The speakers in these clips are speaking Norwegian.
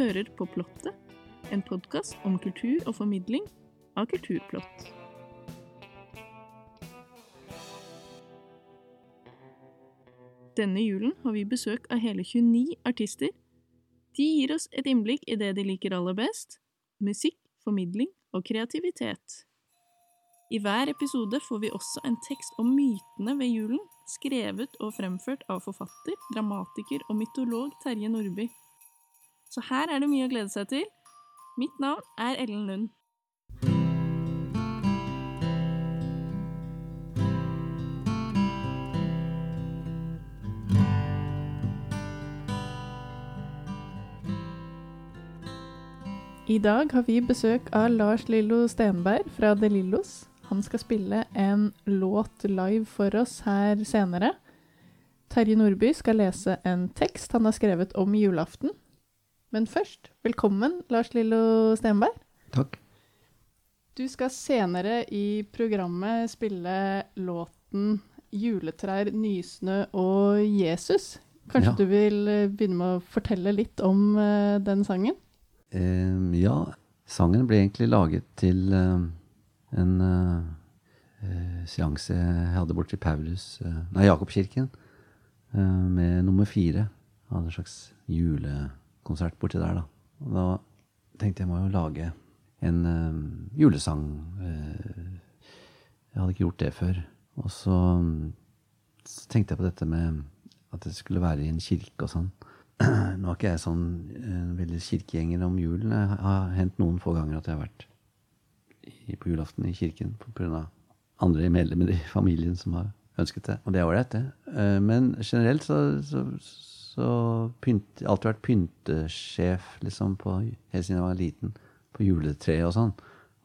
hører på Plottet, en podkast om kultur og formidling av kulturplott. Denne julen har vi besøk av hele 29 artister. De gir oss et innblikk i det de liker aller best – musikk, formidling og kreativitet. I hver episode får vi også en tekst om mytene ved julen, skrevet og fremført av forfatter, dramatiker og mytolog Terje Nordby. Så her er det mye å glede seg til. Mitt navn er Ellen Lund. I dag har vi besøk av Lars Lillo Stenberg fra De Lillos. Han skal spille en låt live for oss her senere. Terje Nordby skal lese en tekst han har skrevet om julaften. Men først, velkommen, Lars Lillo Stenberg. Takk. Du skal senere i programmet spille låten 'Juletrær, nysnø og Jesus'. Kanskje Ja. du vil eh, begynne med å fortelle litt om uh, den sangen? Uh, ja, sangen ble egentlig laget til uh, en seanse jeg hadde borti i Paulus, nei, Jakobkirken, med nummer fire. Jeg hadde en slags julekonsert borti der, da. Og da tenkte jeg må jo lage en eh, julesang. Uh, jeg hadde ikke gjort det før. Og så, så tenkte jeg på dette med at det skulle være i en kirke og sånn. Nå er ikke jeg sånn en veldig kirkegjenger om julen. Det har hendt noen få ganger at jeg har vært på julaften i kirken pga. andre medlemmer i familien som har ønsket det. Og det er ålreit, det. Eh, men generelt så, så, så pynt, alltid vært pyntesjef liksom på, helt siden jeg var liten. På juletreet og sånn.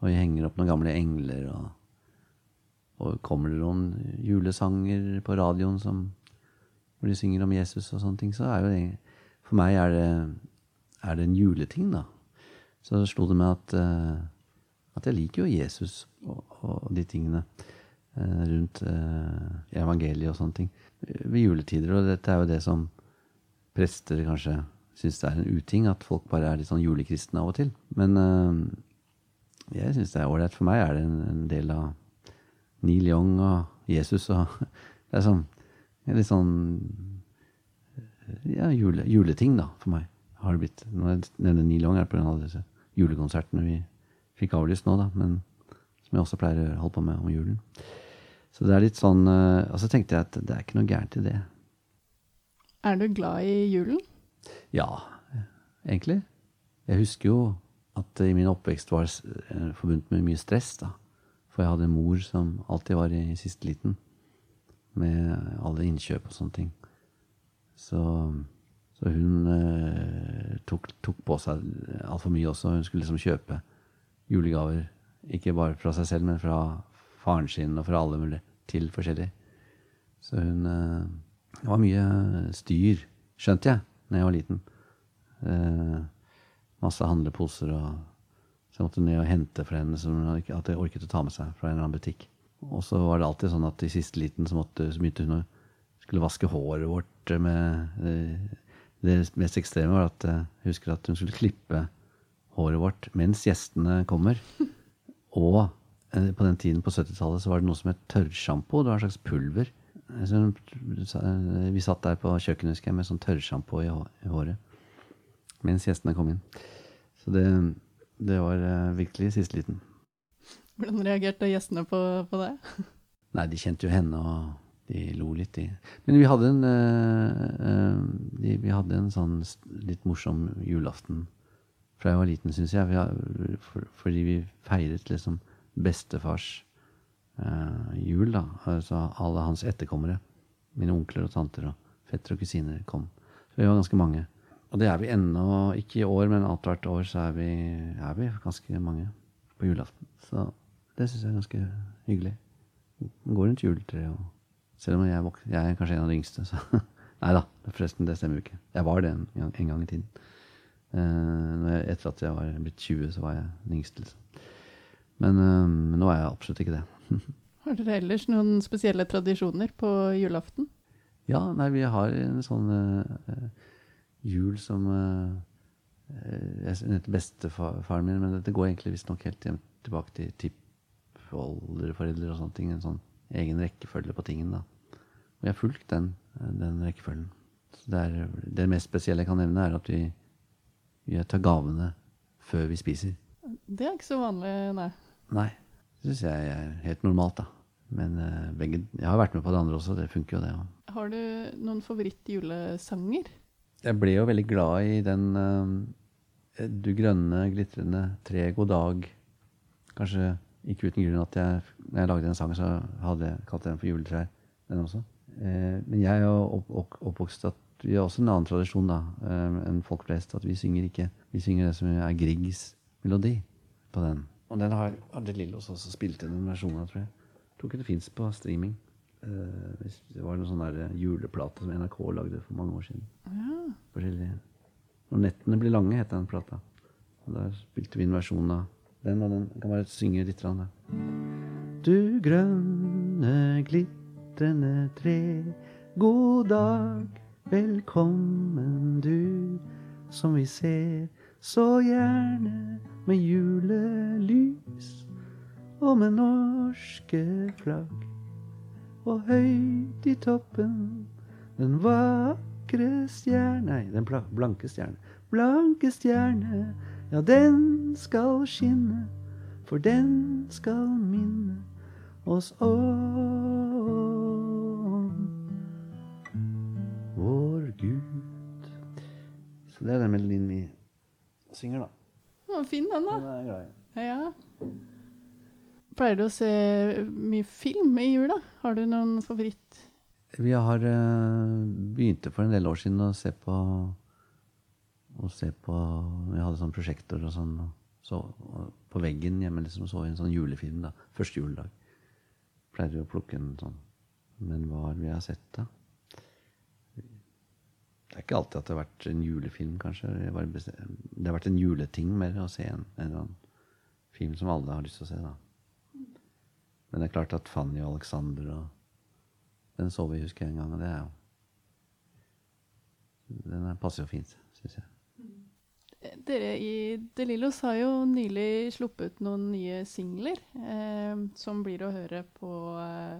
Og jeg henger opp noen gamle engler og og kommer det noen julesanger på radioen som, hvor de synger om Jesus og sånne ting, så er jo det For meg er det, er det en juleting, da. Så det slo det meg at, eh, at jeg liker jo Jesus og, og de tingene eh, rundt eh, evangeliet og sånne ting ved juletider. Og dette er jo det som prester kanskje syns det er en uting, at folk bare er litt sånn julekristne av og til. Men eh, jeg syns det er ålreit. For meg er det en, en del av Neil Young og Jesus og Det er sånn litt sånn ja, jule, juleting, da, for meg. Har det blitt. Når jeg nevner Neil Young, er det pga. disse julekonsertene vi fikk avlyst nå, da. Men som jeg også pleier å holde på med om julen. Så det er litt sånn eh, Og så tenkte jeg at det er ikke noe gærent i det. Er du glad i julen? Ja, egentlig. Jeg husker jo at i min oppvekst var eh, forbundet med mye stress, da. For jeg hadde en mor som alltid var i siste liten. Med alle innkjøp og sånne ting. Så, så hun eh, tok, tok på seg altfor mye også. Hun skulle liksom kjøpe julegaver. Ikke bare fra seg selv, men fra faren sin og fra alle mulige til forskjellig. Så hun eh, Det var mye styr, skjønte jeg, da jeg var liten. Eh, masse handleposer og Så jeg måtte ned og hente for henne som at jeg orket å ta med seg fra en eller annen butikk. Og så var det alltid sånn at i siste liten så, måtte, så begynte hun å skulle vaske håret vårt med eh, Det mest ekstreme var at jeg husker at hun skulle klippe håret vårt mens gjestene kommer. Og eh, på den tiden på 70-tallet så var det noe som het tørrsjampo. Det var en slags pulver. Vi satt der på kjøkkenet husker jeg, med sånn tørrsjampo i, håret mens gjestene kom inn. Så det, det var eh, virkelig siste liten. Hvordan reagerte gjestene på, på det? Nei, de kjente jo henne, og de lo litt, de. Men vi hadde en, eh, de, vi hadde en sånn litt morsom julaften fra jeg var liten, syns jeg. Fordi vi feiret liksom bestefars jul, da. Altså alle hans etterkommere. Mine onkler og tanter og fetter og kusiner kom. Så vi var ganske mange. Og det er vi ennå, ikke i år, men annethvert år så er vi, er vi ganske mange på julaften. Så det syns jeg er ganske hyggelig. Går rundt juletreet og Selv om jeg jeg er kanskje en av de yngste, så Nei da, forresten, det stemmer jo ikke. Jeg var det en gang, en gang i tiden. Eh, etter at jeg var blitt 20, så var jeg den yngste, liksom. Men eh, nå er jeg absolutt ikke det. Har dere ellers noen spesielle tradisjoner på julaften? Ja, nei, vi har en sånn eh, jul som eh, Jeg heter bestefaren min, men dette går egentlig visstnok helt hjem tilbake til tippoldeforeldre og sånne ting. En sånn egen rekkefølge på tingene. da. Og jeg har fulgt den, den rekkefølgen. Så det, er, det mest spesielle jeg kan nevne, er at vi, vi tar gavene før vi spiser. Det er ikke så vanlig, nei. Nei. Det syns jeg er helt normalt, da. Men uh, begge, jeg har vært med på det andre også. Det funker jo, det Ja. Har du noen favorittjulesanger? Jeg ble jo veldig glad i den uh, Du grønne, glitrende tre, god dag. Kanskje ikke uten grunn at jeg, når jeg lagde den sangen, så hadde jeg kalt den for juletrær, den også. Uh, men jeg er jo opp, opp, oppvokst at vi har også en annen tradisjon da, enn folk flest. At vi synger ikke Vi synger det som er Griegs melodi på den. Og den har Arne Lillås også spilt inn en versjon av, tror jeg. Jeg tror ikke det fins på streaming. Eh, det var noen sånn der juleplate som NRK lagde for mange år siden. Ja. Forskjellige. Når nettene blir lange, het den plata. Og Der spilte vi en versjon av den, og den kan bare synge litt. Rann. Du grønne, glitrende tre, god dag, velkommen du, som vi ser så gjerne med julelys og med norske flagg. Og høyt i toppen den vakre stjerne Nei, den blanke stjerne. Blanke stjerne, ja, den skal skinne, for den skal minne oss om vår Gud. Så det er den melodien vi synger, da. Var fin, den, da. Den er glad i. Ja. Pleier du å se mye film i jula? Har du noen favoritt? Vi har eh, begynte for en del år siden å se på å se på Vi hadde sånn prosjektor og sånn. Så, og på veggen hjemme liksom så vi en sånn julefilm. da, Første juledag. Pleier å plukke en sånn. Men hva har vi har sett, da? Det er ikke alltid at det har vært en julefilm, kanskje. Det, har vært en juleting mer å se en, en eller annen film som alle har lyst til å se. da. Men det er klart at Fanny og Alexander og Den så vi, husker jeg en gang, og det er jo Den er- passer jo fint, syns jeg. Dere i De Lillos har jo nylig sluppet noen nye singler eh, som blir å høre på, eh,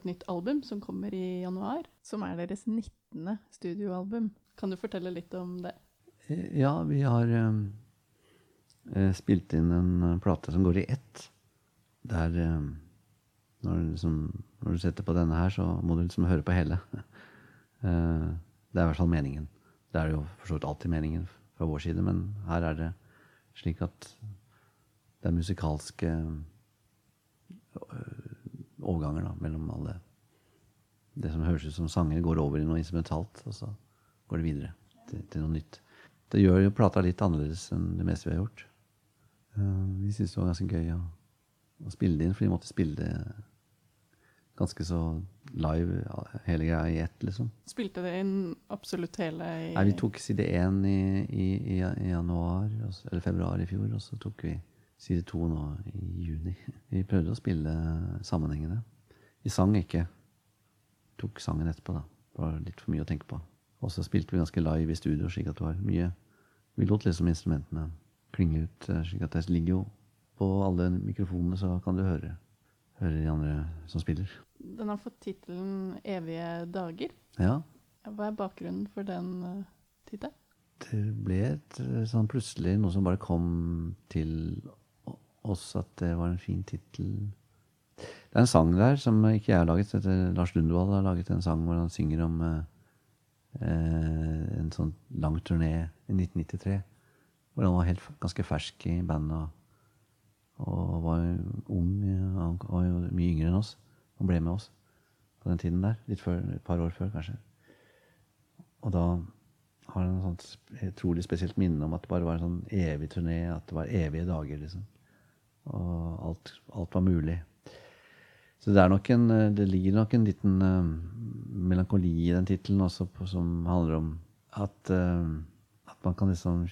et nytt album som kommer i januar. Som er deres 19. studioalbum. Kan du fortelle litt om det? Eh, Ja, vi har eh, eh, spilt inn en eh, plate som går i ett. Der eh, når, du liksom, når du setter på denne her, så må du liksom høre på hele. Eh, det er i hvert fall meningen. Det er jo for så vidt alltid meningen fra vår side, men her er det slik at det er musikalske eh, overganger da, mellom alle. Det som høres ut som sanger, går over i noe instrumentalt, og så går det videre til, til noe nytt. Det gjør jo plata litt annerledes enn det meste vi har gjort. Eh, vi syntes det var ganske gøy å, å spille det inn, for vi måtte spille det ganske så live, hele greia i ett, liksom. Spilte det inn absolutt hele i Nei, vi tok side én i, i, i, i januar, eller februar i fjor, og så tok vi side to nå i juni. Vi prøvde å spille sammenhengende. Vi sang ikke. Tok sangen etterpå, da. Det var litt for mye å tenke på. Og så spilte vi ganske live i studio, slik at det var mye Vi lot liksom instrumentene klinge ut, eh, slik at det ligger jo på alle mikrofonene, så kan du høre, høre de andre som spiller. Den har fått tittelen 'Evige dager'. Ja. Hva er bakgrunnen for den uh, tittelen? det ble et, eh, sånn plutselig noe som bare kom til o- oss at det var en fin tittel. Det er en sang der som ikke jeg har laget. heter Lars Lundvold har laget en sang hvor han synger om eh, en sånn lang turné i 1993. Hvor han var helt, ganske fersk i bandet og, og var ung. og var mye yngre enn oss. Han ble med oss på den tiden der. Litt før, et par år før, kanskje. Og da har han et sånt utrolig spesielt minne om at det bare var en sånn evig turné, at det var evige dager, liksom. Og alt, alt var mulig. Så det, en, eh, det ligger nok en liten uh, melankoli i den tittelen også, på, som handler om at, uh, at man kan liksom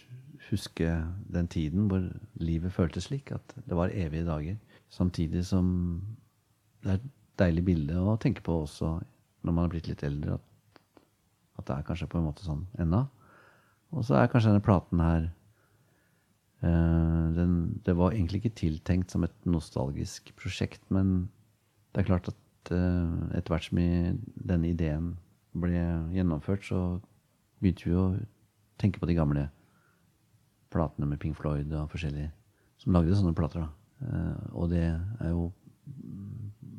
huske den tiden hvor livet føltes slik, at det var evige dager. Samtidig som det er et deilig bilde å tenke på også når man er blitt litt eldre, at at det er kanskje på en måte sånn ennå. Og så er kanskje denne platen her den, det var egentlig ikke tiltenkt som et nostalgisk prosjekt, men det er klart at eh, etter hvert som denne ideen ble gjennomført, så begynte vi å tenke på de gamle platene med Pink Floyd og forskjellige som lagde sånne plater. da. Eh, og det er jo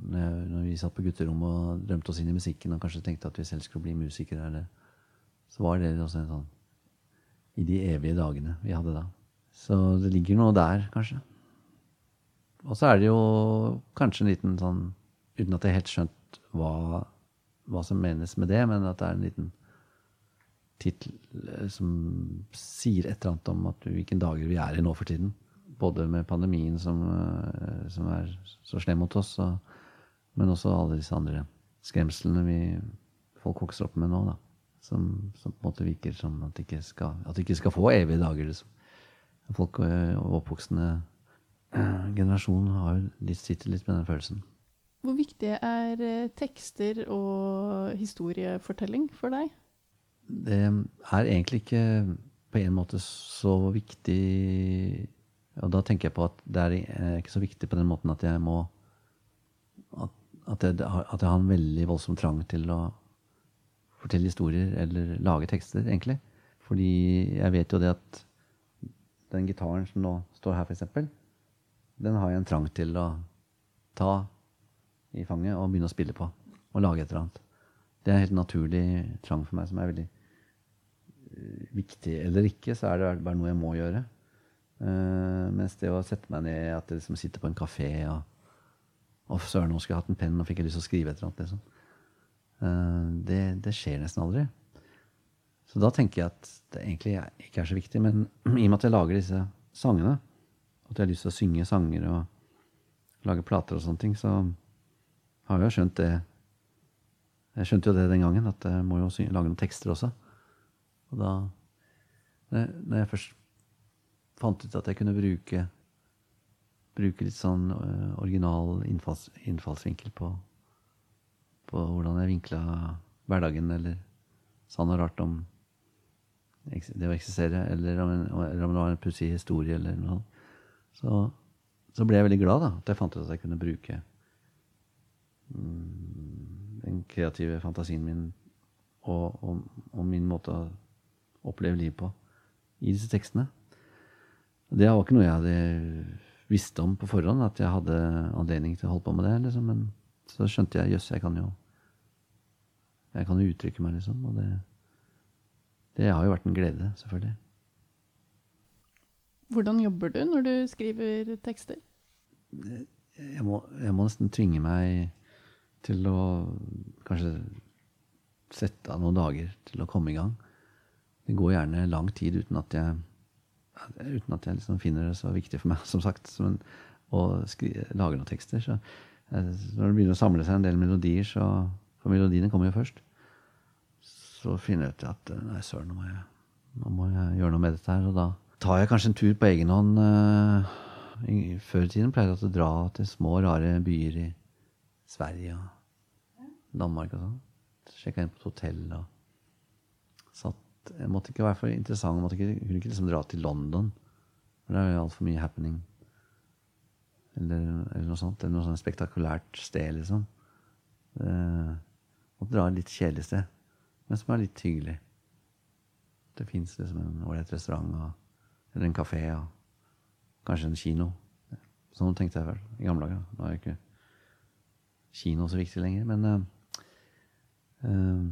når vi satt på gutterommet og drømte oss inn i musikken og kanskje tenkte at vi selv skulle bli musikere, eller, så var det også en sånn I de evige dagene vi hadde da. Så det ligger noe der, kanskje. Og så er det jo kanskje en liten sånn Uten at jeg helt skjønt hva, hva som menes med det, men at det er en liten tittel eh, som sier et eller annet om at hvilken dager vi er i nå for tiden. Både med pandemien som, eh, som er så slem mot oss, og, men også alle disse andre skremslene vi, folk vokser opp med nå. da. Som, som, på en måte virker som at de ikke de ikke skal få evige dager. liksom folk eh, og oppvoksende eh, generasjon har sitter litt med den følelsen. Hvor viktig er eh, tekster og historiefortelling for deg? Det er egentlig ikke på en måte så viktig Og da tenker jeg på at det er ikke så viktig på den måten at jeg må At, at, jeg, at jeg har en veldig voldsom trang til å fortelle historier eller lage tekster, egentlig. Fordi jeg vet jo det at den gitaren som nå står her, f.eks., den har jeg en trang til å ta i fanget og begynne å spille på. Og lage et eller annet. Det er en helt naturlig trang for meg som er veldig uh, viktig. Eller ikke, så er det bare noe jeg må gjøre. Uh, mens det å sette meg ned, at jeg liksom sitter på en kafé og Å, søren, nå skulle jeg hatt en penn, og fikk jeg lyst til å skrive et eller annet. Liksom. Uh, det, det skjer nesten aldri. Så da tenker jeg at det egentlig ikke er så viktig. Men i og med at jeg lager disse sangene, at jeg har lyst til å synge sanger og lage plater og sånne ting, så har jeg jo skjønt det Jeg skjønte jo det den gangen, at jeg må jo lage noen tekster også. Og da Når jeg først fant ut at jeg kunne bruke bruke litt sånn øh, original innfalls, innfallsvinkel på, på hvordan jeg vinkla hverdagen, eller sa noe rart om det å eksistere, eller om, det var en pussig historie eller noe. Så, så, ble jeg veldig glad da, at jeg fant ut at jeg kunne bruke mm, den kreative fantasien min og, og, og, min måte å oppleve livet på i disse tekstene. Det var ikke noe jeg hadde visst om på forhånd, at jeg hadde anledning til å holde på med det. Liksom. Men så skjønte jeg jøss, jeg kan jo jeg kan jo uttrykke meg, liksom. Og det, det har jo vært en glede, selvfølgelig. Hvordan jobber du når du skriver tekster? Jeg må, jeg må, nesten tvinge meg til å kanskje sette av noen dager til å komme i gang. Det går gjerne lang tid uten at jeg, uten at jeg liksom finner det så viktig for meg, som sagt, men, å lage noen tekster. Så eh, når det begynner å samle seg en del melodier, så For melodiene kommer jo først så finner jeg ut at eh, nei, søren, nå, nå, må jeg gjøre noe med dette her. Og da tar jeg kanskje en tur på egen hånd. Uh, før i tiden pleide jeg å dra til små, rare byer i Sverige og Danmark og sånn. Sjekka inn på et hotell og satt Jeg måtte ikke være for interessant. Jeg ikke, kunne ikke liksom dra til London. For det er jo altfor mye happening. Eller, eller, noe sånt. Eller noe sånt spektakulært sted, liksom. Uh, måtte dra et litt kjedelig sted men som er litt hyggelig. Det fins liksom en ålreit restaurant og, eller en kafé og kanskje en kino. Sånn tenkte jeg vel i gamle dager. Nå er jo ikke kino så viktig lenger, men uh, uh,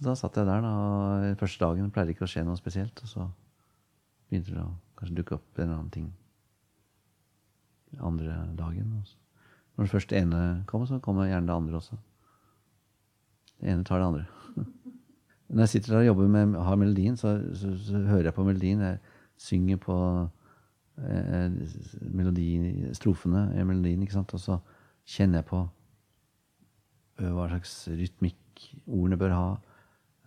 Da satt jeg der, da. og Første dagen pleide ikke å skje noe spesielt. Og så begynte det å kanskje dukke opp en eller annen ting andre dagen. Når det første ene kom, så kommer gjerne det andre også. Det ene tar det andre. Når jeg sitter der og jobber med har melodien, så, så, så hører jeg på melodien. Jeg synger på eh, melodien, strofene i melodien, ikke sant? og så kjenner jeg på hva slags rytmikk ordene bør ha.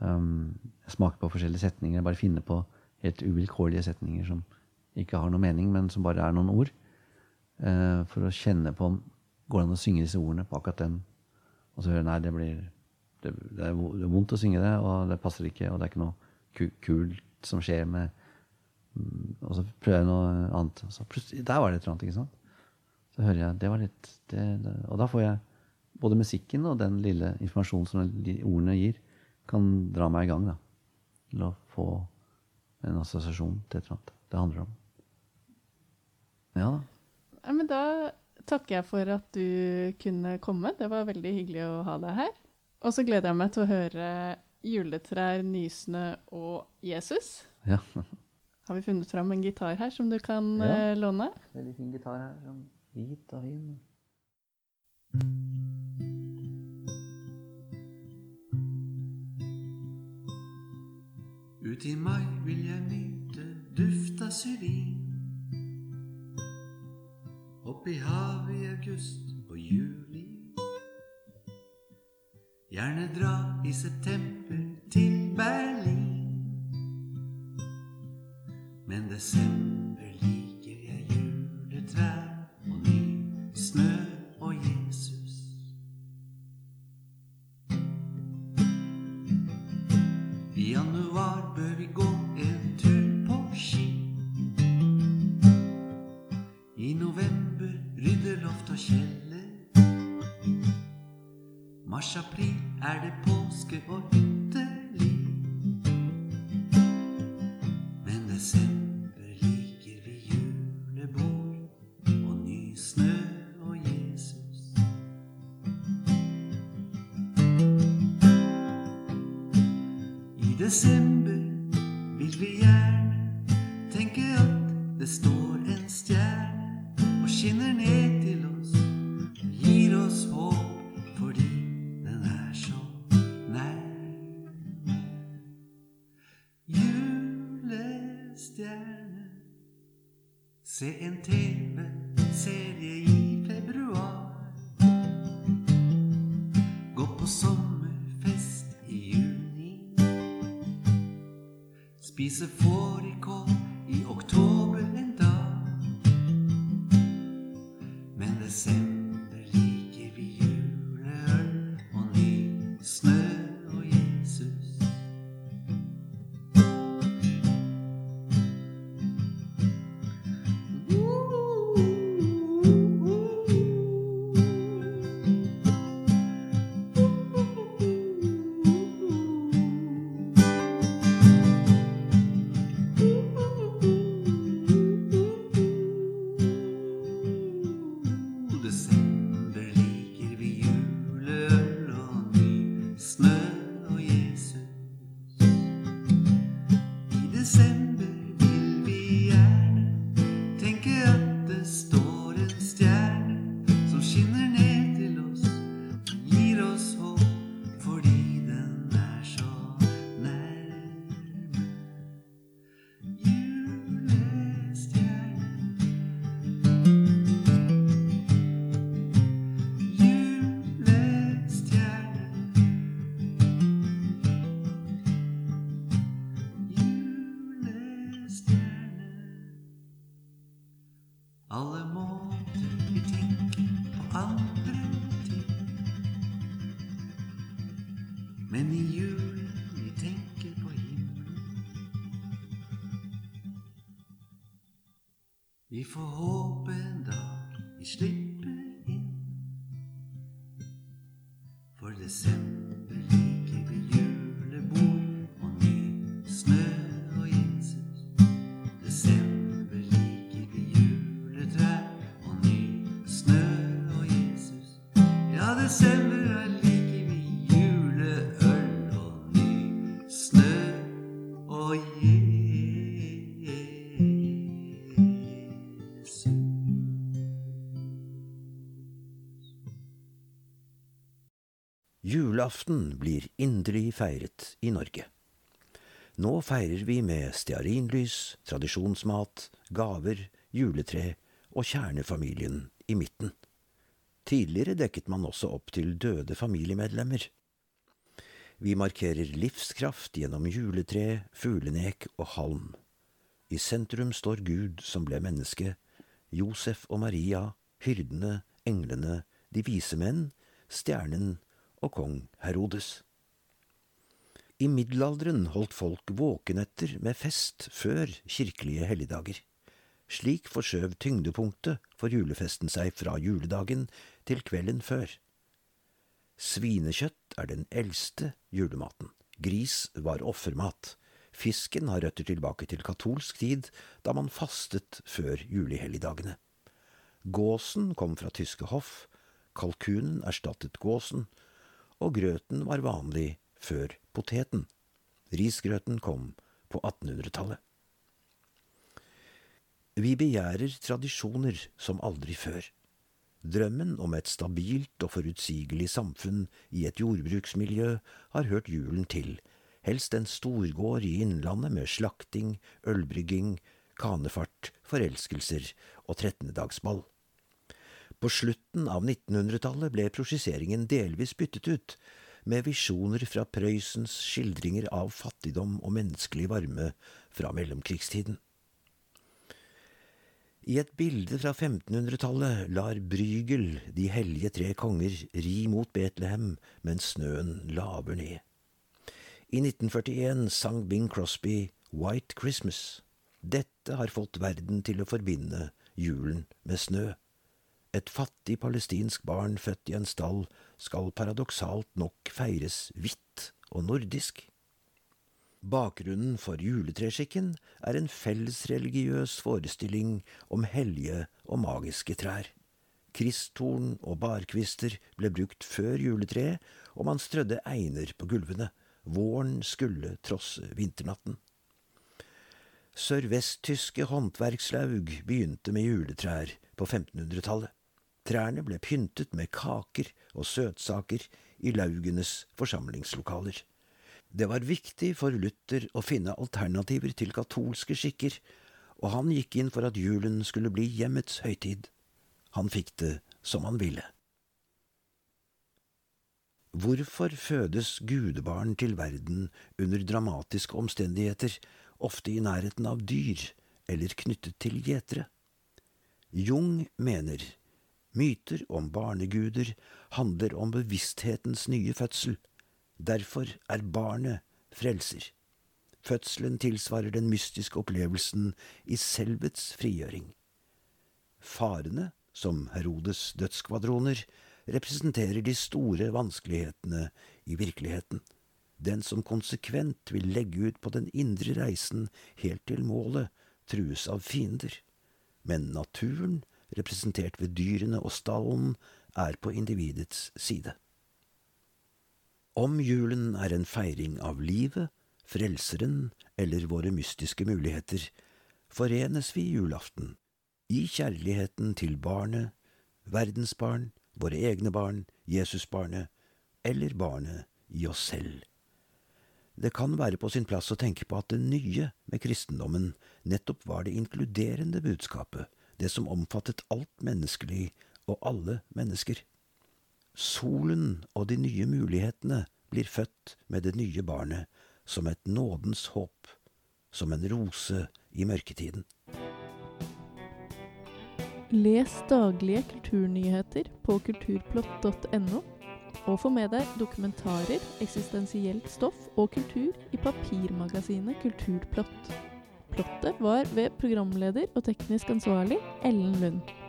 Um, jeg smaker på forskjellige setninger. Jeg bare finner på helt uvilkårlige setninger som ikke har noen mening, men som bare er noen ord. Uh, for å kjenne på Går det an å synge disse ordene på akkurat den? Og så hører jeg nei, det blir det, det, er vondt å synge det, og det passer ikke. Og det er ikke noe kult som skjer med, Mm, Og så prøver jeg noe annet. Og så plutselig, der var det et eller annet, ikke sant? Så hører jeg Det var litt det, det. Og da får jeg både musikken og den lille informasjonen som de ordene gir, kan dra meg i gang, da. Til å få en assosiasjon til et eller annet det handler om. Ja da. Ja, men da takker jeg for at du kunne komme. Det var veldig hyggelig å ha deg her. Og så gleder jeg meg til å høre juletrær, nysnø og Jesus. Ja. Har vi funnet fram en gitar her som du kan Ja. eh, låne? Veldig fin gitar her. Sånn hvit og fin. Ut i mai vil jeg nyte duft av syrin. Opp i havet i august og juli. Gjerne dra i september Mars-april er det påske og hytteliv. På sommerfest i juni. Spise fårikål Men i julen vi tenker på himmelen. Vi får håpe en dag vi slipper inn. For desember Julaften blir inderlig feiret i Norge. Nå feirer vi med stearinlys, tradisjonsmat, gaver, juletre og kjernefamilien i midten. Tidligere dekket man også opp til døde familiemedlemmer. Vi markerer livskraft gjennom juletre, fuglenek og halm. I sentrum står Gud som ble menneske, Josef og Maria, hyrdene, englene, de vise menn, stjernen og kong Herodes. I middelalderen holdt folk våkenetter med fest før kirkelige helligdager. Slik forskjøv tyngdepunktet for julefesten seg fra juledagen til kvelden før. Svinekjøtt er den eldste julematen. Gris var offermat. Fisken har røtter tilbake til katolsk tid, da man fastet før julehelligdagene. Gåsen kom fra tyske hoff, kalkunen erstattet gåsen, og grøten var vanlig før poteten. Risgrøten kom på 1800-tallet. Vi begjærer tradisjoner som aldri før. Drømmen om et stabilt og forutsigelig samfunn i et jordbruksmiljø har hørt julen til, helst en storgård i innlandet med slakting, ølbrygging, kanefart, forelskelser og trettendedagsball. På slutten av 1900-tallet ble prosjiseringen delvis byttet ut, med visjoner fra Prøysens skildringer av fattigdom og menneskelig varme fra mellomkrigstiden. I et bilde fra 1500-tallet lar Brygel de hellige tre konger ri mot Betlehem mens snøen laver ned. I 1941 sang Bing Crosby White Christmas. Dette har fått verden til å forbinde julen med snø. Et fattig palestinsk barn født i en stall skal paradoksalt nok feires hvitt og nordisk. Bakgrunnen for juletreskikken er en fellesreligiøs forestilling om hellige og magiske trær. Kristtorn og barkvister ble brukt før juletreet, og man strødde einer på gulvene. Våren skulle trosse vinternatten. Sørvesttyske håndverkslaug begynte med juletrær på 1500-tallet. Trærne ble pyntet med kaker og søtsaker i laugenes forsamlingslokaler. Det var viktig for Luther å finne alternativer til katolske skikker, og han gikk inn for at julen skulle bli hjemmets høytid. Han fikk det som han ville. Hvorfor fødes gudebarn til verden under dramatiske omstendigheter, ofte i nærheten av dyr eller knyttet til gjetere? Jung mener myter om barneguder handler om bevissthetens nye fødsel. Derfor er barnet frelser. Fødselen tilsvarer den mystiske opplevelsen i selvets frigjøring. Farene, som Herodes dødskvadroner, representerer de store vanskelighetene i virkeligheten. Den som konsekvent vil legge ut på den indre reisen helt til målet, trues av fiender. Men naturen, representert ved dyrene og stallen, er på individets side. Om julen er en feiring av livet, Frelseren eller våre mystiske muligheter, forenes vi julaften i kjærligheten til barnet, verdensbarn, våre egne barn, Jesusbarnet eller barnet i oss selv. Det kan være på sin plass å tenke på at det nye med kristendommen nettopp var det inkluderende budskapet, det som omfattet alt menneskelig og alle mennesker. Solen og de nye mulighetene blir født med det nye barnet som et nådens håp, som en rose i mørketiden. Les daglige kulturnyheter på kulturplott.no, og få med deg dokumentarer, eksistensielt stoff og kultur i papirmagasinet Kulturplott. Plottet var ved programleder og teknisk ansvarlig Ellen Lund.